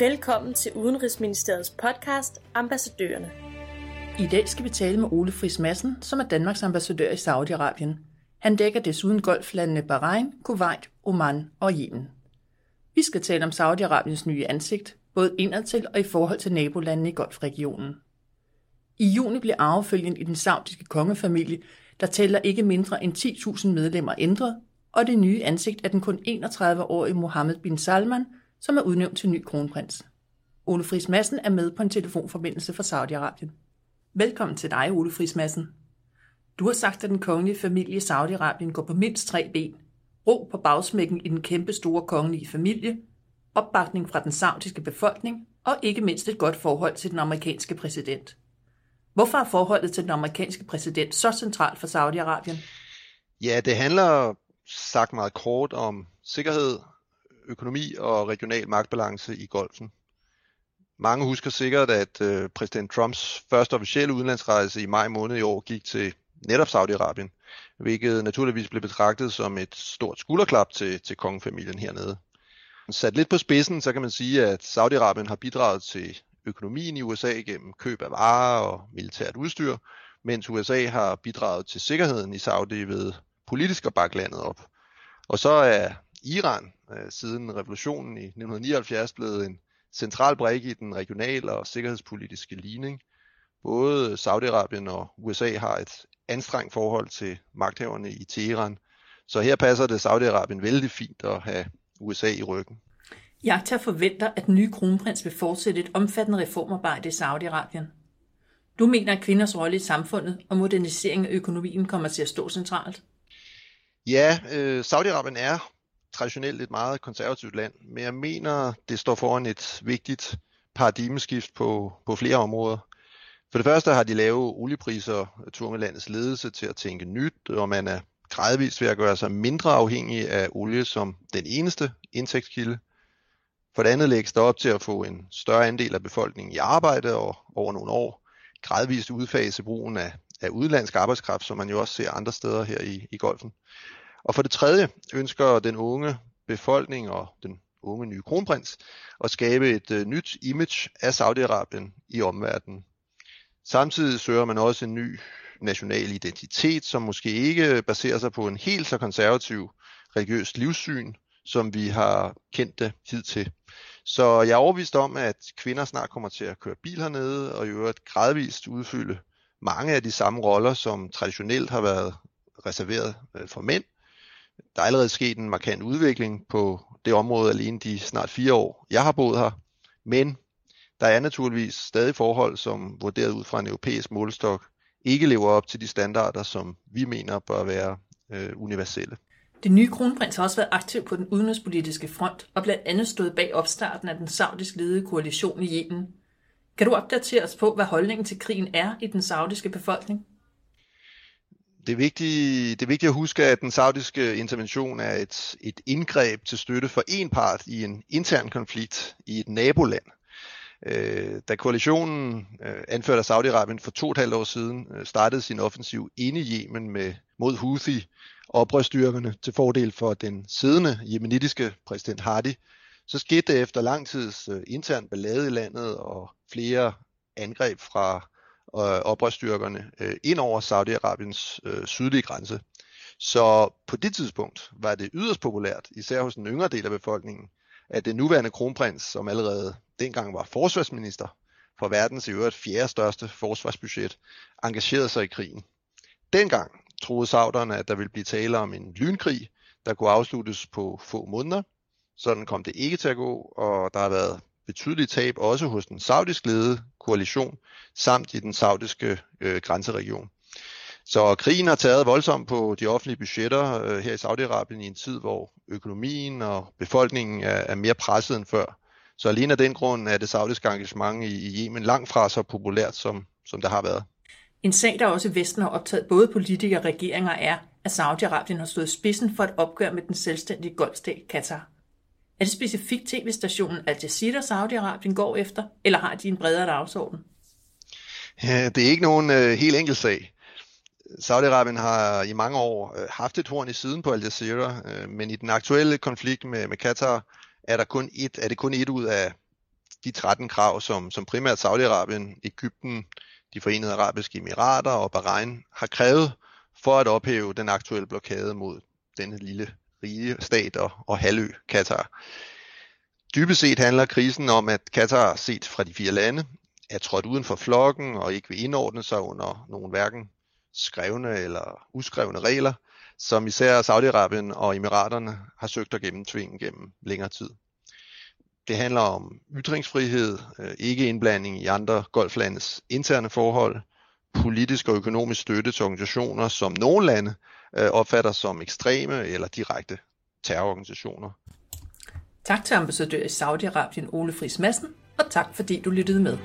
Velkommen til Udenrigsministeriets podcast Ambassadørerne. I dag skal vi tale med Ole Friis Madsen, som er Danmarks ambassadør i Saudi-Arabien. Han dækker desuden golflandene Bahrain, Kuwait, Oman og Yemen. Vi skal tale om Saudi-Arabiens nye ansigt, både indadtil og i forhold til nabolandene i golfregionen. I juni blev arvefølgen i den saudiske kongefamilie, der tæller ikke mindre end 10.000 medlemmer ændret, og det nye ansigt er den kun 31-årige Mohammed bin Salman, som er udnævnt til ny kronprins. Ole Friis Madsen er med på en telefonforbindelse fra Saudi-Arabien. Velkommen til dig, Ole Friis Madsen. Du har sagt, at den kongelige familie i Saudi-Arabien går på mindst tre ben. Ro på bagsmækken i den kæmpe store kongelige familie, opbakning fra den saudiske befolkning og ikke mindst et godt forhold til den amerikanske præsident. Hvorfor er forholdet til den amerikanske præsident så centralt for Saudi-Arabien? Ja, det handler sagt meget kort om sikkerhed, økonomi og regional magtbalance i golfen. Mange husker sikkert, at øh, præsident Trumps første officielle udenlandsrejse i maj måned i år gik til netop Saudi-Arabien, hvilket naturligvis blev betragtet som et stort skulderklap til, til kongefamilien hernede. Sat lidt på spidsen, så kan man sige, at Saudi-Arabien har bidraget til økonomien i USA gennem køb af varer og militært udstyr, mens USA har bidraget til sikkerheden i Saudi ved politisk at bakke landet op. Og så er Iran øh, siden revolutionen i 1979 blevet en central brik i den regionale og sikkerhedspolitiske ligning. Både Saudi-Arabien og USA har et anstrengt forhold til magthaverne i Teheran, så her passer det Saudi-Arabien vældig fint at have USA i ryggen. Jagta forventer, at den nye kronprins vil fortsætte et omfattende reformarbejde i Saudi-Arabien. Du mener, at kvinders rolle i samfundet og modernisering af økonomien kommer til at stå centralt? Ja, øh, Saudi-Arabien er traditionelt et meget konservativt land, men jeg mener, det står foran et vigtigt paradigmeskift på, på flere områder. For det første har de lave oliepriser tvunget landets ledelse til at tænke nyt, og man er gradvist ved at gøre sig mindre afhængig af olie som den eneste indtægtskilde. For det andet lægges der op til at få en større andel af befolkningen i arbejde og over nogle år gradvist udfase brugen af, af udenlandsk arbejdskraft, som man jo også ser andre steder her i, i golfen. Og for det tredje ønsker den unge befolkning og den unge nye kronprins at skabe et øh, nyt image af Saudi-Arabien i omverdenen. Samtidig søger man også en ny national identitet, som måske ikke baserer sig på en helt så konservativ religiøs livssyn, som vi har kendt det hidtil. Så jeg er overbevist om, at kvinder snart kommer til at køre bil hernede, og i øvrigt gradvist udfylde mange af de samme roller, som traditionelt har været reserveret øh, for mænd. Der er allerede sket en markant udvikling på det område alene de snart fire år, jeg har boet her. Men der er naturligvis stadig forhold, som vurderet ud fra en europæisk målestok, ikke lever op til de standarder, som vi mener bør være øh, universelle. Den nye kronprins har også været aktiv på den udenrigspolitiske front og blandt andet stået bag opstarten af den saudisk ledede koalition i Yemen. Kan du opdatere os på, hvad holdningen til krigen er i den saudiske befolkning? Det er, vigtigt, det er vigtigt at huske, at den saudiske intervention er et, et indgreb til støtte for en part i en intern konflikt i et naboland. Øh, da koalitionen, øh, anført af Saudi-Arabien for to og et halvt år siden, øh, startede sin offensiv inde i Yemen med, mod Houthi, oprørsstyrkerne til fordel for den siddende jemenitiske præsident Hadi, så skete det efter lang tids øh, intern ballade i landet og flere angreb fra øh, oprørsstyrkerne øh, ind over Saudi-Arabiens øh, sydlige grænse. Så på det tidspunkt var det yderst populært, især hos den yngre del af befolkningen, at den nuværende kronprins, som allerede dengang var forsvarsminister for verdens i øvrigt fjerde største forsvarsbudget, engagerede sig i krigen. Dengang troede sauderne, at der ville blive tale om en lynkrig, der kunne afsluttes på få måneder. Sådan kom det ikke til at gå, og der har været betydelige tab også hos den saudisk ledede koalition, samt i den saudiske øh, grænseregion. Så krigen har taget voldsomt på de offentlige budgetter øh, her i Saudi-Arabien i en tid, hvor økonomien og befolkningen er, er mere presset end før. Så alene af den grund er det saudiske engagement i, i Yemen langt fra så populært, som, som det har været. En sag, der også Vesten har optaget både politikere og regeringer, er, at Saudi-Arabien har stået spidsen for et opgør med den selvstændige golfstat Katar. Er det specifikt tv-stationen Al Jazeera, Saudi-Arabien går efter, eller har de en bredere dagsorden? Ja, det er ikke nogen øh, helt enkel sag. Saudi-Arabien har i mange år øh, haft et horn i siden på Al Jazeera, øh, men i den aktuelle konflikt med, med Katar er, der kun et, er det kun et ud af de 13 krav, som, som primært Saudi-Arabien, Ægypten, de forenede arabiske emirater og Bahrain har krævet for at ophæve den aktuelle blokade mod denne lille rige stat og, og halvø, Katar. Dybest set handler krisen om, at Katar set fra de fire lande er trådt uden for flokken og ikke vil indordne sig under nogen hverken skrevne eller uskrevne regler, som især Saudi-Arabien og Emiraterne har søgt at gennemtvinge gennem længere tid. Det handler om ytringsfrihed, øh, ikke indblanding i andre golflandes interne forhold, politisk og økonomisk støtte til organisationer, som nogle lande øh, opfatter som ekstreme eller direkte terrororganisationer. Tak til ambassadør i Saudi-Arabien Ole Friis Madsen, og tak fordi du lyttede med.